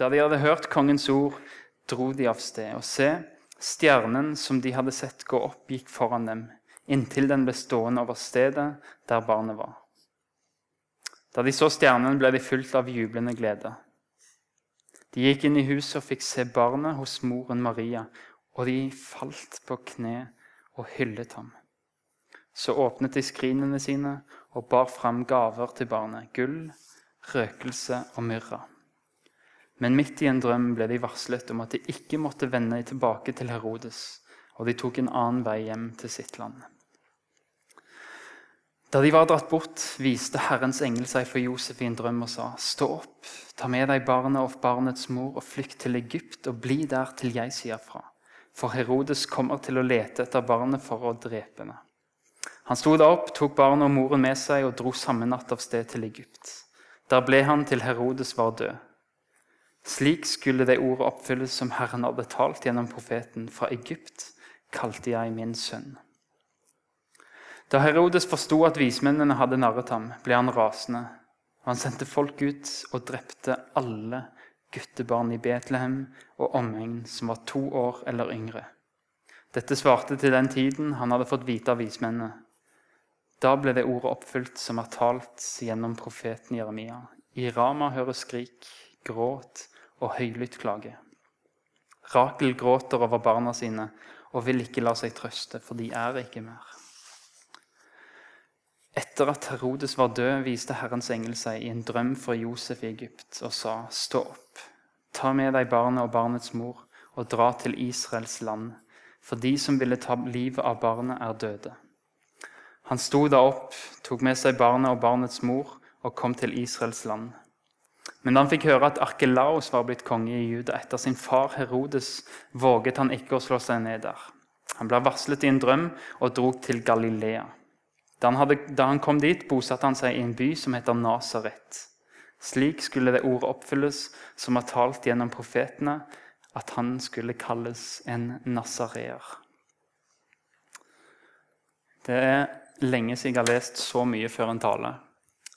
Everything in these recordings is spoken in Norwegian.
Da de hadde hørt kongens ord, dro de av sted. Og se, stjernen som de hadde sett gå opp, gikk foran dem, inntil den ble stående over stedet der barnet var. Da de så stjernen, ble de fylt av jublende glede. De gikk inn i huset og fikk se barnet hos moren Maria, og de falt på kne og hyllet ham. Så åpnet de skrinene sine og bar fram gaver til barnet, gull, røkelse og myrra. Men midt i en drøm ble de varslet om at de ikke måtte vende tilbake til Herodes, og de tok en annen vei hjem til sitt land. Da de var dratt bort, viste Herrens engel seg for Josef i en drøm og sa.: Stå opp, ta med deg barnet og barnets mor og flykt til Egypt og bli der til jeg sier fra. For Herodes kommer til å lete etter barnet for å drepe henne. Han sto da opp, tok barnet og moren med seg og dro samme natt av sted til Egypt. Der ble han til Herodes var død. Slik skulle det ordet oppfylles som Herren hadde talt gjennom profeten. Fra Egypt kalte jeg min sønn. Da Herodes forsto at vismennene hadde narret ham, ble han rasende. Han sendte folk ut og drepte alle guttebarn i Betlehem og omegn som var to år eller yngre. Dette svarte til den tiden han hadde fått vite av vismennene. Da ble det ordet oppfylt som er talt gjennom profeten Jeremia. I Rama høres skrik, gråt og høylytt klage. Rakel gråter over barna sine og vil ikke la seg trøste, for de er ikke mer. Etter at Herodes var død, viste Herrens engel seg i en drøm for Josef i Egypt og sa, Stå opp, ta med deg barnet og barnets mor og dra til Israels land, for de som ville ta livet av barnet, er døde. Han sto da opp, tok med seg barnet og barnets mor og kom til Israels land. Men da han fikk høre at Arkelaos var blitt konge i Juda etter sin far Herodes, våget han ikke å slå seg ned der. Han ble varslet i en drøm og dro til Galilea. Da han, hadde, da han kom dit, bosatte han seg i en by som heter Nasaret. Slik skulle det ordet oppfylles som var talt gjennom profetene, at han skulle kalles en nasareer. Det er lenge siden jeg har lest så mye før en tale.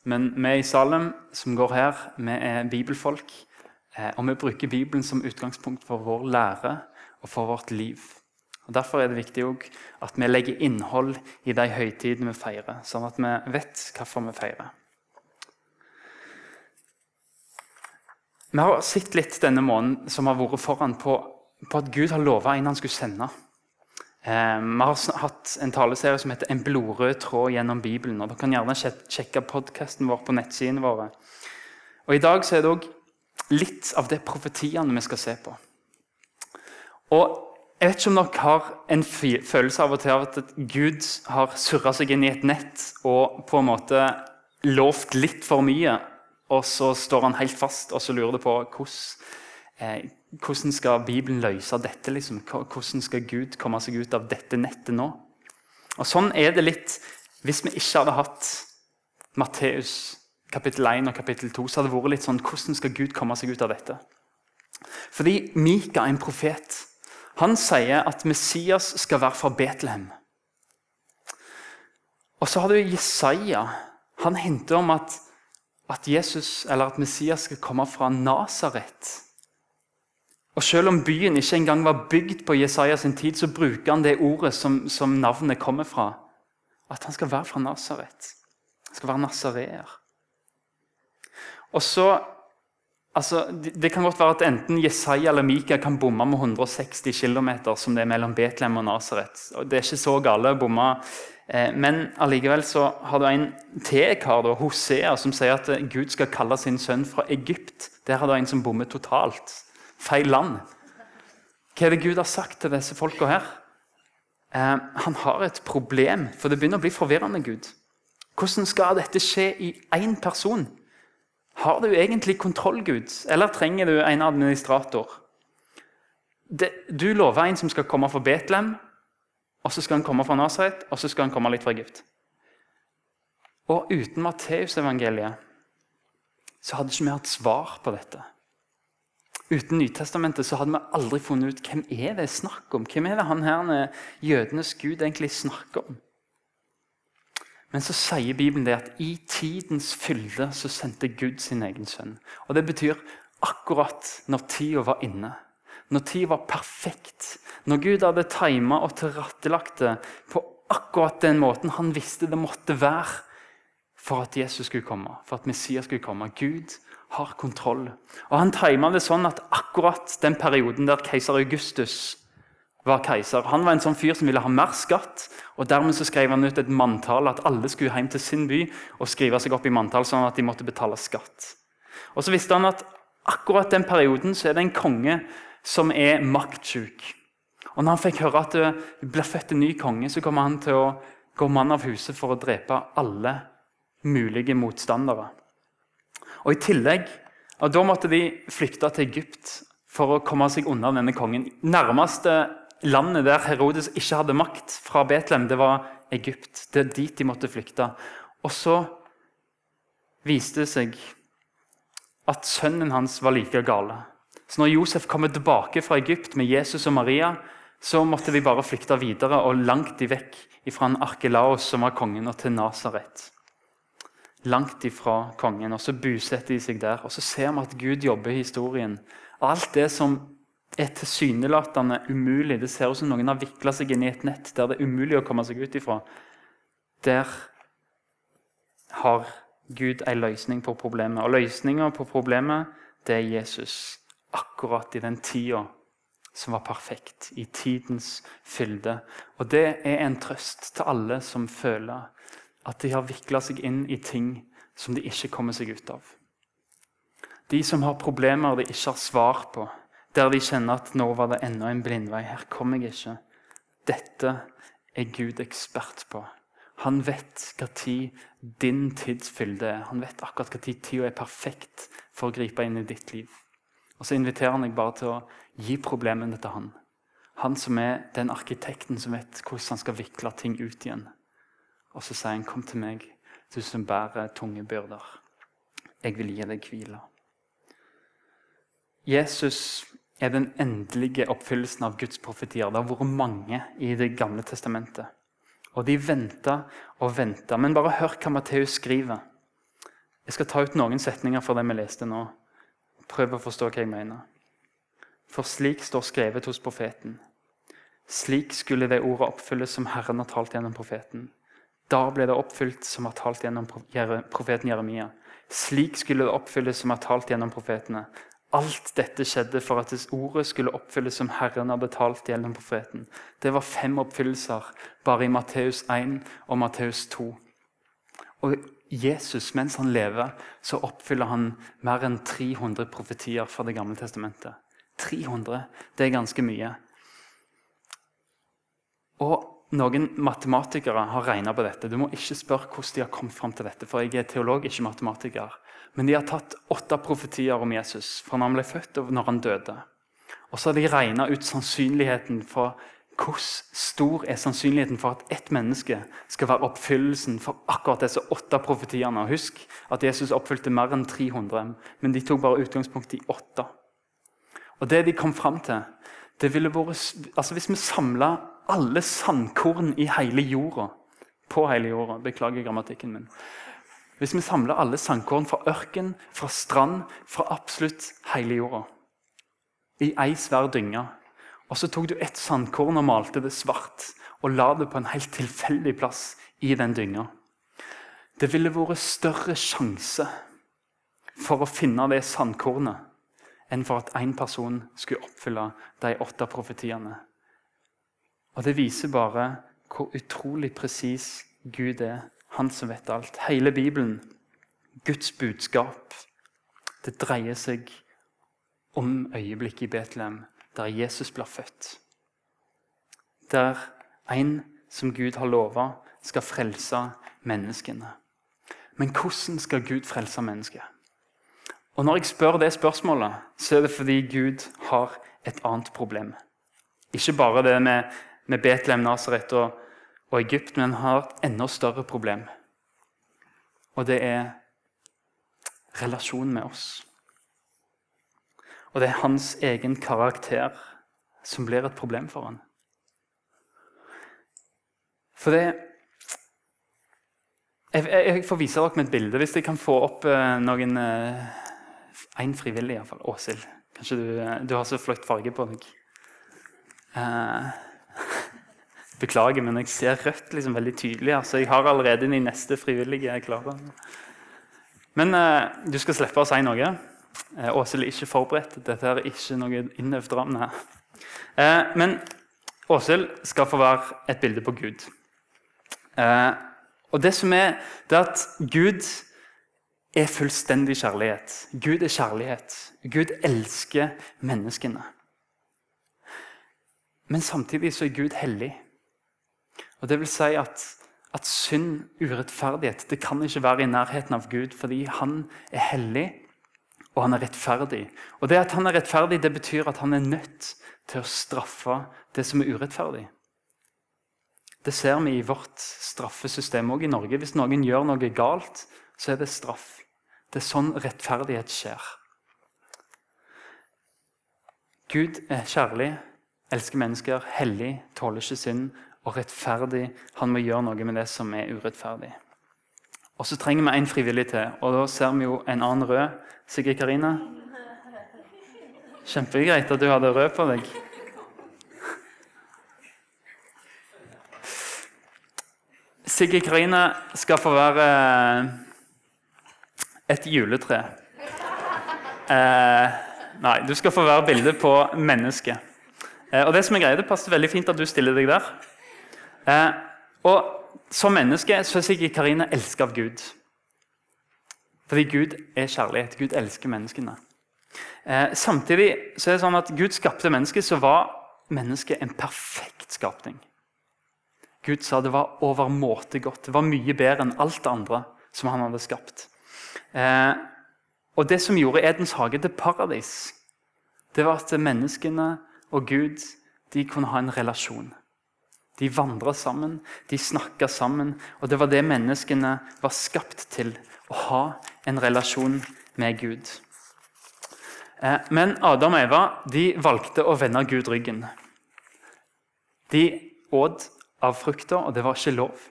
Men vi i Salem som går her, vi er bibelfolk. Eh, og vi bruker Bibelen som utgangspunkt for vår lære og for vårt liv. Og Derfor er det viktig at vi legger innhold i de høytidene vi feirer, sånn at vi vet hvorfor vi feirer. Vi har sett litt denne måneden som har vært foran på, på at Gud har lova en han skulle sende. Eh, vi har hatt en taleserie som heter 'En blodrød tråd gjennom Bibelen'. og Dere kan gjerne sjekke podkasten vår på nettsidene våre. Og I dag så er det òg litt av det profetiene vi skal se på. Og Jeg vet ikke om dere har en følelse av og til av at Gud har surra seg inn i et nett og på en måte lovt litt for mye, og så står han helt fast, og så lurer det på hvordan eh, hvordan skal Bibelen løse dette? Liksom? Hvordan skal Gud komme seg ut av dette nettet nå? Og Sånn er det litt hvis vi ikke hadde hatt Matteus kapittel 1 og kapittel 2. så hadde det vært litt sånn, Hvordan skal Gud komme seg ut av dette? Fordi Mika, en profet, han sier at Messias skal være fra Betlehem. Og så har du Jesaja. Han hinter om at, at Jesus, eller at Messias skal komme fra Nasaret. Og Selv om byen ikke engang var bygd på Jesaja sin tid, så bruker han det ordet som, som navnet kommer fra. At han skal være fra Nasaret. Han skal være nasareer. Og så, altså, Det kan godt være at enten Jesaja eller Mika kan bomme med 160 km, som det er mellom Betlehem og Nasaret. Det er ikke så gale å bomme. Eh, men allikevel så har du en tekar, Hosea, som sier at Gud skal kalle sin sønn fra Egypt. Der har du en som bommer totalt feil land. Hva er det Gud har sagt til disse folka her? Eh, han har et problem, for det begynner å bli forvirrende. Gud. Hvordan skal dette skje i én person? Har du egentlig kontroll, Gud, eller trenger du en administrator? Det, du lover en som skal komme fra Betlehem, og så skal han komme fra Nasaret, og så skal han komme litt fra Egypt. Og uten Matteusevangeliet så hadde ikke vi hatt svar på dette. Uten Nytestamentet så hadde vi aldri funnet ut hvem er det snakk om. Hvem er det han her jødenes gud egentlig snakker om? Men så sier Bibelen det at i tidens fylde så sendte Gud sin egen sønn. Og Det betyr akkurat når tida var inne. Når tida var perfekt. Når Gud hadde tima og tilrettelagt det på akkurat den måten han visste det måtte være for at Jesus skulle komme, for at Messias skulle komme. Gud har kontroll. Og Han tima det sånn at akkurat den perioden der keiser Augustus var keiser. Han var en sånn fyr som ville ha mer skatt. og Dermed så skrev han ut et manntall at alle skulle hjem til sin by og skrive seg opp i manntall, sånn at de måtte betale skatt. Og Så visste han at akkurat den perioden så er det en konge som er maktsjuk. Og når han fikk høre at det ble født en ny konge, så kommer han til å gå mann av huset for å drepe alle mulige motstandere. Og i tillegg, og Da måtte de flykte til Egypt for å komme seg unna denne kongen. Nærmeste landet der Herodes ikke hadde makt, fra Betlehem, det var Egypt. Det er dit de måtte flykte. Og så viste det seg at sønnen hans var like gale. Så når Josef kommer tilbake fra Egypt med Jesus og Maria, så måtte de bare flykte videre og langt de vekk fra Arkelaos, som var kongen, og til Nasaret. Langt ifra kongen. og Så bosetter de seg der. Og så ser vi at Gud jobber i historien. Alt det som er tilsynelatende umulig. Det ser ut som noen har vikla seg inn i et nett der det er umulig å komme seg ut ifra. Der har Gud en løsning på problemet. Og løsninga på problemet det er Jesus. Akkurat i den tida som var perfekt. I tidens fylde. Og det er en trøst til alle som føler at de har vikla seg inn i ting som de ikke kommer seg ut av. De som har problemer de ikke har svar på der de kjenner at nå var det enda en blindvei. Her kom jeg ikke. Dette er Gud ekspert på. Han vet hva tid din tidsfylde er. Han vet akkurat hva tid tida er perfekt for å gripe inn i ditt liv. Og så inviterer han deg bare til å gi problemene til han. Han som er den arkitekten som vet hvordan han skal vikle ting ut igjen. Og så sier han, 'Kom til meg, du som bærer tunge byrder. Jeg vil gi deg hvile.' Jesus er den endelige oppfyllelsen av Guds profetier. Det har vært mange i Det gamle testamentet. Og de venta og venta. Men bare hør hva Matteus skriver. Jeg skal ta ut noen setninger fra det vi leste nå. Prøv å forstå hva jeg mener. For slik står skrevet hos profeten. Slik skulle det ordet oppfylles som Herren har talt gjennom profeten. Da ble det oppfylt som har talt gjennom profeten Jeremia. Slik skulle det oppfylles som har talt gjennom profetene. Alt dette skjedde for at ordet skulle oppfylles som Herren hadde talt gjennom profeten. Det var fem oppfyllelser bare i Matteus 1 og Matteus 2. Og Jesus, mens han lever, så oppfyller han mer enn 300 profetier fra Det gamle testamentet. 300, Det er ganske mye. Og noen matematikere har regna på dette. Du må ikke spørre hvordan de har kommet fram til dette, for jeg er teolog, ikke matematiker. Men de har tatt åtte profetier om Jesus fra når han ble født og når han døde. Og så har de regna ut sannsynligheten for hvordan stor er sannsynligheten for at ett menneske skal være oppfyllelsen for akkurat disse åtte profetiene. Og husk at Jesus oppfylte mer enn 300, men de tok bare utgangspunkt i åtte. Og det de kom fram til, det ville vært altså Hvis vi samla alle sandkorn i hele jorda på hele jorda Beklager grammatikken min. Hvis vi samler alle sandkorn fra ørken, fra strand, fra absolutt hele jorda i ei svær dynge, og så tok du ett sandkorn og malte det svart og la det på en helt tilfeldig plass i den dynga Det ville vært større sjanse for å finne det sandkornet enn for at én person skulle oppfylle de åtte profetiene. Og Det viser bare hvor utrolig presis Gud er han som vet alt. Hele Bibelen, Guds budskap, det dreier seg om øyeblikket i Betlehem, der Jesus blir født. Der en som Gud har lova, skal frelse menneskene. Men hvordan skal Gud frelse mennesket? Og Når jeg spør det spørsmålet, så er det fordi Gud har et annet problem. Ikke bare det med, med Betlehem, Nasaret og og Egypt, men han har et enda større problem. Og det er relasjonen med oss. Og det er hans egen karakter som blir et problem for han. For det Jeg, jeg får vise dere med et bilde, hvis jeg kan få opp eh, noen eh, én frivillig, iallfall. Åshild. Kanskje du, du, har så flott farge på deg. Eh, beklager, men jeg ser rødt liksom veldig tydelig. Altså, jeg har allerede de neste frivillige klare. Men eh, du skal slippe å si noe. Eh, Åshild er ikke forberedt. Dette er ikke noe innøvd ramme. Eh, men Åshild skal få være et bilde på Gud. Eh, og det som er, det er at Gud er fullstendig kjærlighet. Gud er kjærlighet. Gud elsker menneskene. Men samtidig så er Gud hellig. Og det vil si at, at synd, urettferdighet, det kan ikke være i nærheten av Gud, fordi han er hellig, og han er rettferdig. Og det at han er rettferdig, det betyr at han er nødt til å straffe det som er urettferdig. Det ser vi i vårt straffesystem òg i Norge. Hvis noen gjør noe galt, så er det straff. Det er sånn rettferdighet skjer. Gud er kjærlig, elsker mennesker, hellig, tåler ikke synd og rettferdig. Han må gjøre noe med det som er urettferdig. Og Så trenger vi en frivillig til, og da ser vi jo en annen rød. Sigrid Karina? Kjempegreit at du hadde rød på deg. Sigrid Karina skal få være eh, et juletre. Eh, nei, du skal få være bilde på mennesket. Eh, og det som er greit, det passer veldig fint at du stiller deg der. Eh, og Som menneske så er sikkert Karina elska av Gud. Fordi Gud er kjærlighet. Gud elsker menneskene. Eh, samtidig så er det sånn at Gud skapte mennesket, så var mennesket en perfekt skapning. Gud sa det var overmåte godt. Det var mye bedre enn alt det andre som han hadde skapt. Eh, og Det som gjorde Edens hage til paradis, det var at menneskene og Gud de kunne ha en relasjon. De vandra sammen, de snakka sammen. Og det var det menneskene var skapt til. Å ha en relasjon med Gud. Eh, men Adam og Eva de valgte å vende Gud ryggen. De åt av frukta, og det var ikke lov.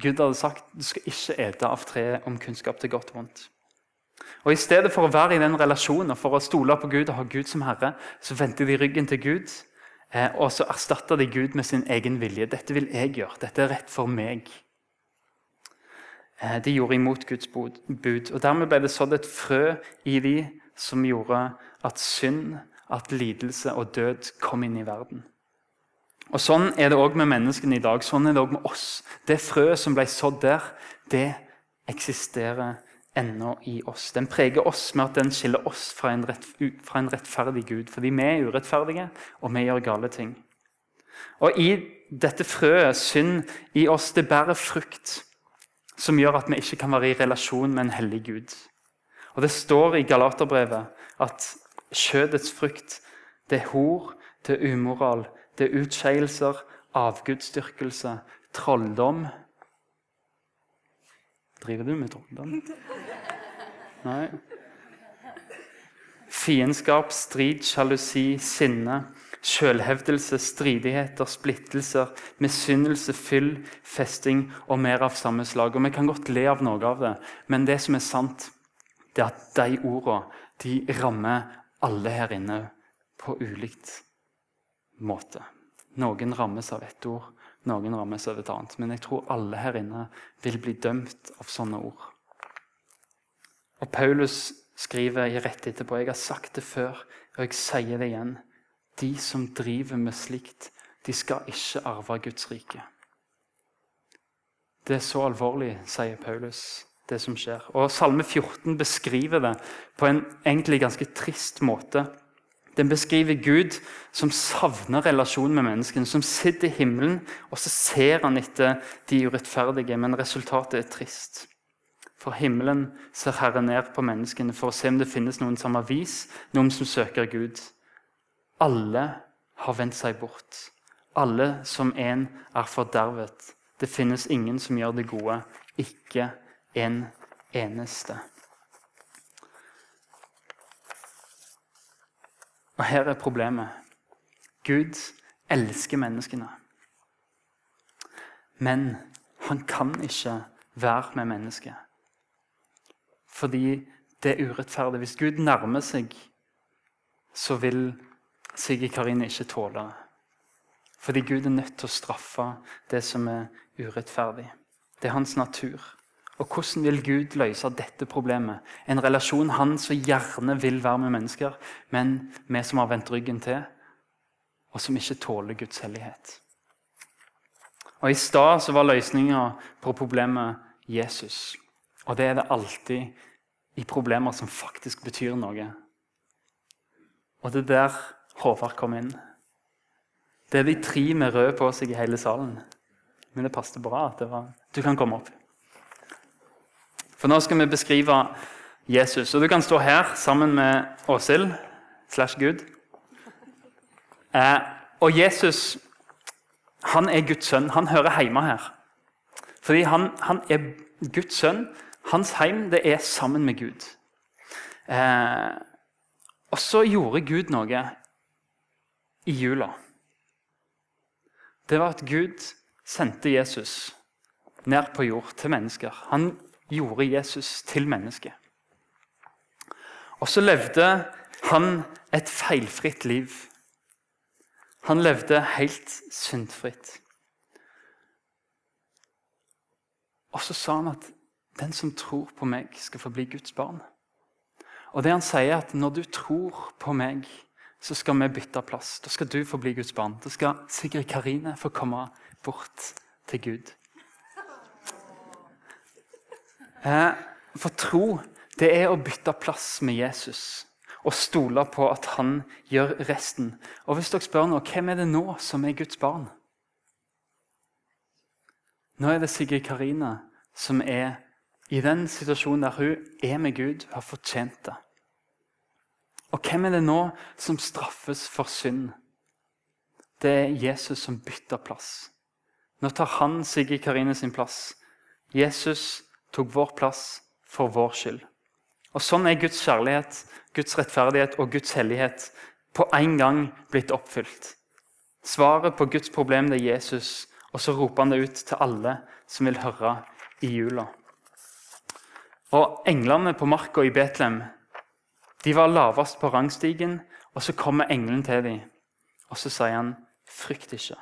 Gud hadde sagt du skal ikke ete av treet om kunnskap til godt og vondt. Og I stedet for å være i den relasjonen og for å stole på Gud og ha Gud som herre, så vendte de ryggen til Gud, og så erstatter de Gud med sin egen vilje. 'Dette vil jeg gjøre. Dette er rett for meg.' Eh, de gjorde imot Guds bud. og Dermed ble det sådd et frø i de som gjorde at synd, at lidelse og død kom inn i verden. Og Sånn er det òg med menneskene i dag. Sånn er det òg med oss. Det frøet som ble sådd der, det eksisterer ennå i oss. Den preger oss med at den skiller oss fra en, rett, fra en rettferdig Gud. Fordi vi er urettferdige, og vi gjør gale ting. Og i dette frøet, synd i oss, det bærer frukt som gjør at vi ikke kan være i relasjon med en hellig Gud. Og Det står i Galaterbrevet at kjødets frukt det er hor, det er umoral, det er utskeielser, avgudsdyrkelse, trolldom Driver du med trolldom? Nei. Fiendskap, strid, sjalusi, sinne Selvhevdelse, stridigheter, splittelser, misunnelse, fyll, festing og mer av samme slag. Og Vi kan godt le av noe av det, men det som er sant, det er at de ordene de rammer alle her inne på ulikt måte. Noen rammes av ett ord, noen rammes av et annet. Men jeg tror alle her inne vil bli dømt av sånne ord. Og Paulus skriver rett etterpå jeg har sagt det før, og jeg sier det igjen. De som driver med slikt, de skal ikke arve Guds rike. Det er så alvorlig, sier Paulus, det som skjer. Og Salme 14 beskriver det på en egentlig ganske trist måte. Den beskriver Gud som savner relasjonen med menneskene, som sitter i himmelen, og så ser han etter de urettferdige, men resultatet er trist. For himmelen ser Herren ned på menneskene for å se om det finnes noen som har vis, noen som søker Gud. Alle har vendt seg bort. Alle som en er fordervet. Det finnes ingen som gjør det gode. Ikke en eneste. Og her er problemet. Gud elsker menneskene. Men han kan ikke være med mennesket. Fordi det er urettferdig. Hvis Gud nærmer seg, så vil Sigrid Karine ikke tåle det. Fordi Gud er nødt til å straffe det som er urettferdig. Det er hans natur. Og hvordan vil Gud løse dette problemet? En relasjon han så gjerne vil være med mennesker, men vi som har vendt ryggen til, og som ikke tåler Guds hellighet. Og I stad var løsninga på problemet Jesus. Og det er det alltid i problemer som faktisk betyr noe. Og det er der Håvard kom inn. Det er de tre med rød på seg i hele salen. Men det passet bra at det var Du kan komme opp. For nå skal vi beskrive Jesus. Og du kan stå her sammen med Åshild slash Gud. Eh, og Jesus han er Guds sønn. Han hører hjemme her. Fordi han, han er Guds sønn. Hans heim det er sammen med Gud. Eh, og så gjorde Gud noe i jula. Det var at Gud sendte Jesus ned på jord til mennesker. Han gjorde Jesus til menneske. Og så levde han et feilfritt liv. Han levde helt syndfritt. Og så sa han at den som tror på meg, skal få bli Guds barn. Og det han sier, er at når du tror på meg, så skal vi bytte plass. Da skal du få bli Guds barn. Da skal Sigrid Karine få komme bort til Gud. Eh, for tro, det er å bytte plass med Jesus og stole på at han gjør resten. Og hvis dere spør nå, hvem er det nå som er Guds barn? Nå er det Sigrid Karina som er i den situasjonen der hun er med Gud, har fortjent det. Og hvem er det nå som straffes for synd? Det er Jesus som bytter plass. Nå tar han Sigrid Karine sin plass. Jesus tok vår plass for vår skyld. Og Sånn er Guds kjærlighet, Guds rettferdighet og Guds hellighet på en gang blitt oppfylt. Svaret på Guds problem det er Jesus, og så roper han det ut til alle som vil høre i jula. Og Englene på marka i Betlehem de var lavest på rangstigen, og så kommer engelen til dem. Og så sier han, 'Frykt ikke,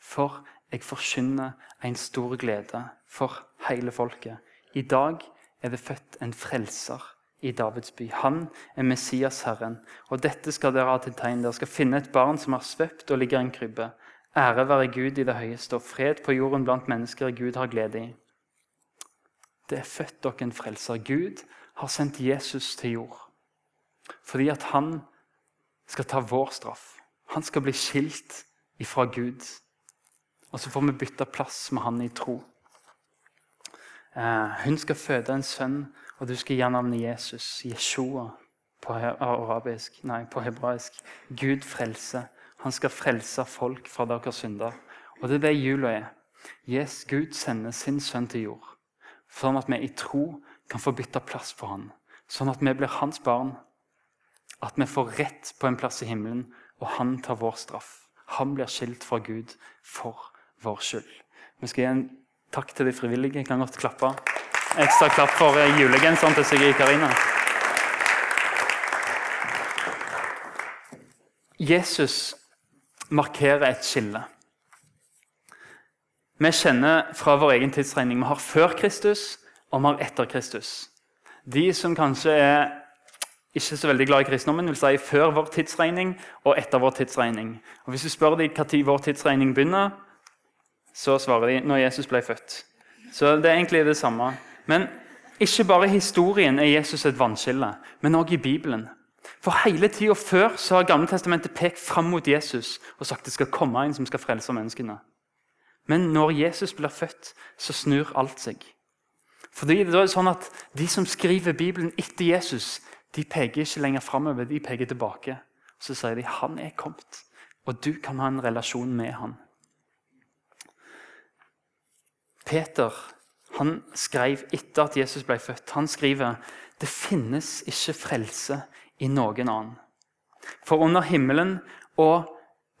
for jeg forkynner en stor glede for hele folket.' I dag er det født en frelser i Davids by. Han er Messias, Herren. Og dette skal dere ha til tegn. Dere skal finne et barn som har svøpt og ligger i en krybbe. Ære være Gud i det høyeste, og fred på jorden blant mennesker Gud har glede i. Det er født dere en frelser. Gud har sendt Jesus til jord fordi at han skal ta vår straff. Han skal bli skilt ifra Gud. Og så får vi bytte plass med han i tro. Eh, hun skal føde en sønn, og du skal gi navnet Jesus. Jeshua på, arabisk, nei, på hebraisk. Gud frelse. Han skal frelse folk fra deres synder. Og det er det jula er. Yes, Gud sender sin sønn til jord, sånn at vi i tro kan få bytte plass på han. Sånn at vi blir hans barn. At vi får rett på en plass i himmelen, og han tar vår straff. Han blir skilt fra Gud for vår skyld. Vi skal gi en takk til de frivillige. Jeg kan godt klappe. Ekstra klapp for eh, julegenseren til Sigrid Karina. Jesus markerer et skille. Vi kjenner fra vår egen tidsregning vi har før Kristus og vi har etter Kristus. De som kanskje er ikke så veldig glad i kristendommen, vil si før vår tidsregning og etter vår tidsregning. Og Hvis du spør dem når vår tidsregning begynner, så svarer de når Jesus ble født. Så det er egentlig det samme. Men ikke bare i historien er Jesus et vannskille, men òg i Bibelen. For hele tida før så har Gamle Testamentet pekt fram mot Jesus og sagt det skal komme en som skal frelse menneskene. Men når Jesus blir født, så snur alt seg. Fordi det er sånn at De som skriver Bibelen etter Jesus, de peker ikke lenger framover, de peker tilbake. Så sier de han er kommet, og du kan ha en relasjon med han. Peter han skrev etter at Jesus ble født. Han skriver det finnes ikke frelse i noen annen. For under himmelen og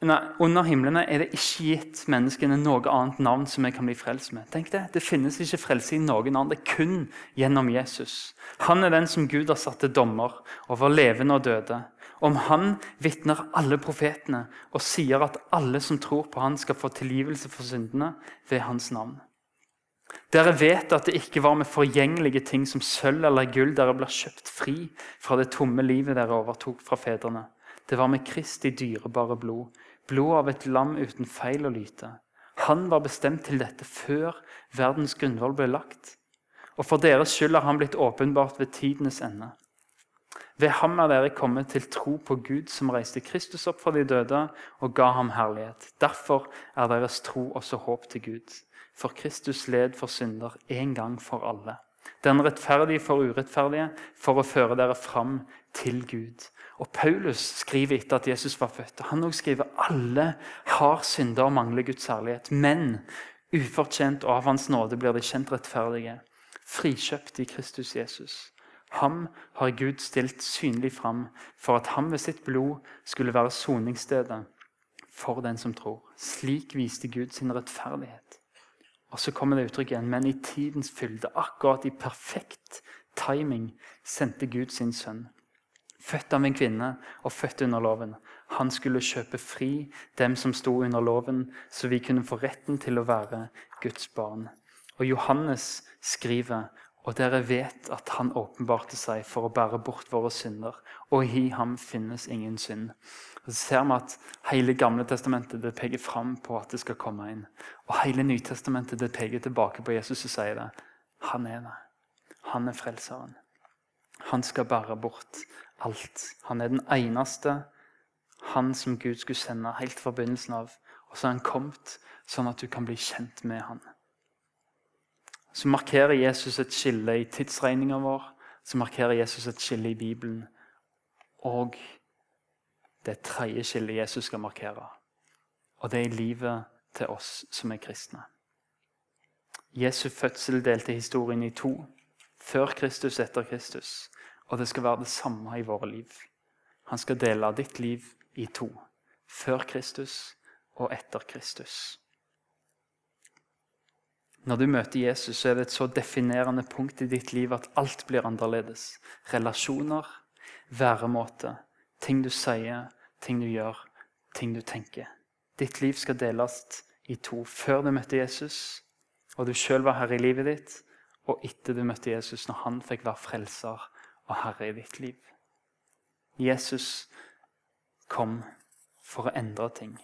under himlene er det ikke gitt menneskene noe annet navn som vi kan bli frelst med. Tenk Det det finnes ikke frelse i noen annen. Det er kun gjennom Jesus. Han er den som Gud har satt til dommer over levende og døde. Om han vitner alle profetene og sier at alle som tror på han skal få tilgivelse for syndene ved hans navn. Dere vet at det ikke var med forgjengelige ting som sølv eller gull dere ble kjøpt fri fra det tomme livet dere overtok fra fedrene. Det var med Kristi dyrebare blod, blod av et lam uten feil og lyte. Han var bestemt til dette før verdens grunnvoll ble lagt. Og for deres skyld har han blitt åpenbart ved tidenes ende. Ved ham er dere kommet til tro på Gud, som reiste Kristus opp fra de døde og ga ham herlighet. Derfor er deres tro også håp til Gud. For Kristus led for synder en gang for alle. Den rettferdige for urettferdige, for å føre dere fram til Gud. Og Paulus skriver etter at Jesus var født. og Han også skriver alle har synder og mangler Guds herlighet. Men ufortjent og av Hans nåde blir de kjent rettferdige. Frikjøpt i Kristus Jesus. Ham har Gud stilt synlig fram for at ham ved sitt blod skulle være soningsstedet for den som tror. Slik viste Gud sin rettferdighet. Og så kommer det uttrykket igjen. Men i tidens fylde, akkurat i perfekt timing, sendte Gud sin sønn født av en kvinne og født under loven. Han skulle kjøpe fri dem som sto under loven, så vi kunne få retten til å være Guds barn. Og Johannes skriver, og dere vet at han åpenbarte seg for å bære bort våre synder, og i ham finnes ingen synd. Og så ser vi at Hele Gamle testamentet det peker fram på at det skal komme inn. Og hele Nytestamentet det peker tilbake på Jesus og sier det. Han er det. Han er frelseren. Han skal bære bort alt. Han er den eneste, han som Gud skulle sende helt fra begynnelsen av. Og så er han kommet sånn at du kan bli kjent med han. Så markerer Jesus et skille i tidsregninga vår. Så markerer Jesus et skille i Bibelen. Og det tredje skillet Jesus skal markere. Og det er i livet til oss som er kristne. Jesu fødsel delte historien i to. Før Kristus, etter Kristus. Og det skal være det samme i våre liv. Han skal dele ditt liv i to. Før Kristus og etter Kristus. Når du møter Jesus, så er det et så definerende punkt i ditt liv at alt blir annerledes. Relasjoner, væremåte, ting du sier, ting du gjør, ting du tenker. Ditt liv skal deles i to. Før du møtte Jesus, og du sjøl var herre i livet ditt, og etter du møtte Jesus, når han fikk være frelser og Herre i ditt liv. Jesus kom for å endre ting.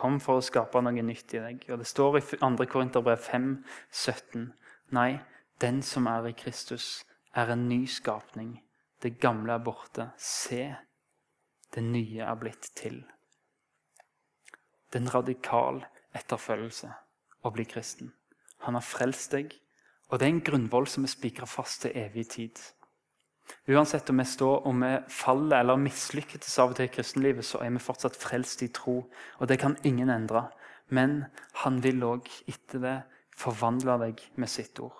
Kom for å skape noe nytt i deg. Og Det står i 2. Korinterbrev 5, 17. Nei, den som er i Kristus, er en ny skapning. Det gamle er borte. Se, det nye er blitt til. Det er en radikal etterfølgelse å bli kristen. Han har frelst deg, og det er en grunnvoll som er spikra fast til evig tid. Uansett om vi står og vi faller eller mislykkes av og til i kristenlivet, så er vi fortsatt frelst i tro. Og det kan ingen endre. Men han vil òg etter det forvandle deg med sitt ord.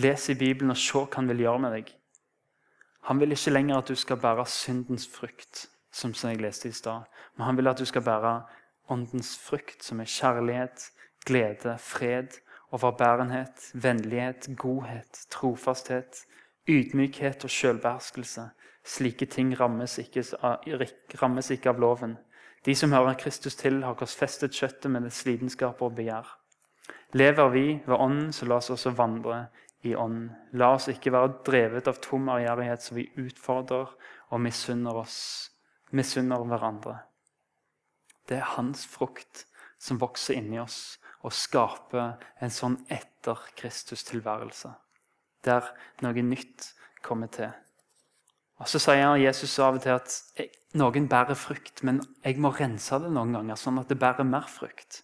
Les i Bibelen og se hva han vil gjøre med deg. Han vil ikke lenger at du skal bære syndens frukt, som jeg leste i stad. Men han vil at du skal bære åndens frukt, som er kjærlighet, glede, fred, overbærenhet, vennlighet, godhet, trofasthet, Ydmykhet og selvbeherskelse. Slike ting rammes ikke, rammes ikke, av loven. De som hører Kristus til, har korsfestet kjøttet med dets lidenskaper og begjær. Lever vi ved Ånden, så la oss også vandre i Ånden. La oss ikke være drevet av tom ærgjerrighet, så vi utfordrer og misunner oss, misunner hverandre. Det er hans frukt som vokser inni oss og skaper en sånn etter Kristus-tilværelse der noe nytt kommer til. Og Så sier Jesus av og til at noen bærer frukt, men jeg må rense det noen ganger, sånn at det bærer mer frukt.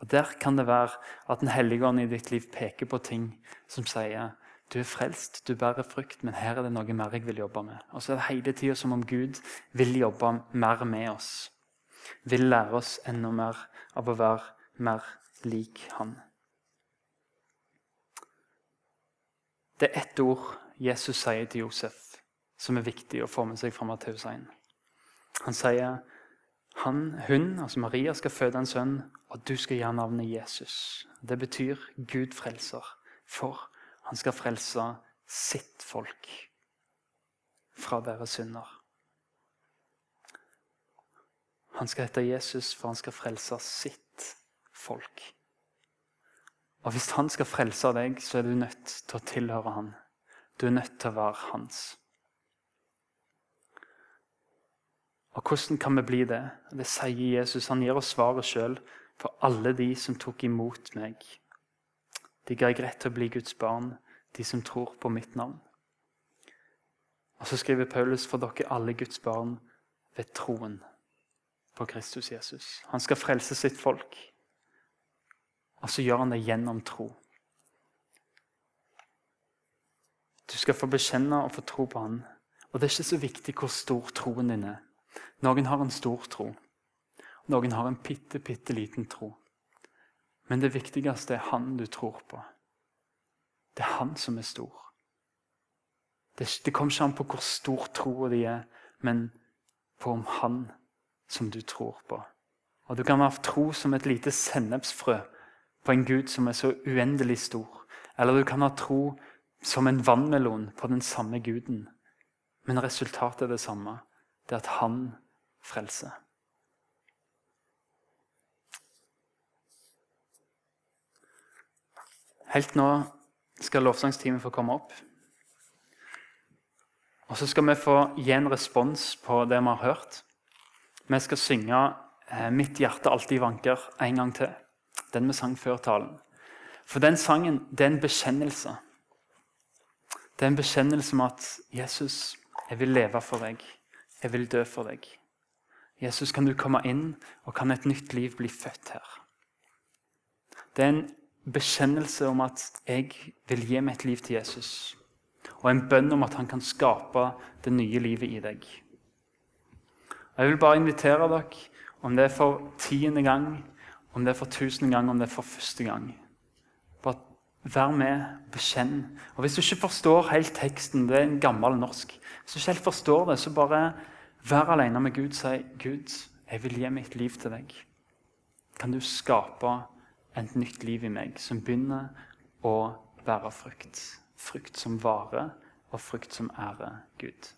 Og Der kan det være at Den hellige ånd i ditt liv peker på ting som sier du er frelst, du bærer frukt, men her er det noe mer jeg vil jobbe med. Og så er det hele tida som om Gud vil jobbe mer med oss. Vil lære oss enda mer av å være mer lik Han. Det er ett ord Jesus sier til Josef, som er viktig å få med seg fra Matteus 1. Han sier Han, hun, altså Maria, skal føde en sønn, og du skal gi navnet Jesus. Det betyr Gud frelser, for han skal frelse sitt folk fra deres synder. Han skal hete Jesus, for han skal frelse sitt folk. Og Hvis han skal frelse deg, så er du nødt til å tilhøre han. Du er nødt til å være hans. Og Hvordan kan vi bli det? Det sier Jesus. Han gir oss svaret sjøl. For alle de som tok imot meg. De ga jeg rett til å bli Guds barn, de som tror på mitt navn. Og Så skriver Paulus for dere alle Guds barn ved troen på Kristus Jesus. Han skal frelse sitt folk. Og så gjør han det gjennom tro. Du skal få bekjenne og få tro på han. Og det er ikke så viktig hvor stor troen din er. Noen har en stor tro. Noen har en bitte, bitte liten tro. Men det viktigste er han du tror på. Det er han som er stor. Det, det kommer ikke an på hvor stor troa di er, men på om han som du tror på. Og Du kan ha tro som et lite sennepsfrø på en Gud som er så uendelig stor. Eller du kan ha tro som en vannmelon på den samme guden. Men resultatet er det samme. Det er at han frelser. Helt nå skal lovsangsteamet få komme opp. Og så skal vi få gi en respons på det vi har hørt. Vi skal synge eh, 'Mitt hjerte alltid vanker' en gang til. Den vi sang før talen. For den sangen det er en bekjennelse. Det er en bekjennelse om at 'Jesus, jeg vil leve for deg. Jeg vil dø for deg'. Jesus, kan du komme inn, og kan et nytt liv bli født her? Det er en bekjennelse om at jeg vil gi et liv til Jesus. Og en bønn om at han kan skape det nye livet i deg. Jeg vil bare invitere dere, om det er for tiende gang, om det er for tusende gang, om det er for første gang. Bare vær med, bekjenn. Og Hvis du ikke forstår helt teksten, det er en gammel norsk, hvis du ikke helt forstår det, så bare vær alene med Gud. Si, 'Gud, jeg vil gi mitt liv til deg.' Kan du skape et nytt liv i meg som begynner å bære frukt? Frukt som varer, og frukt som ærer Gud.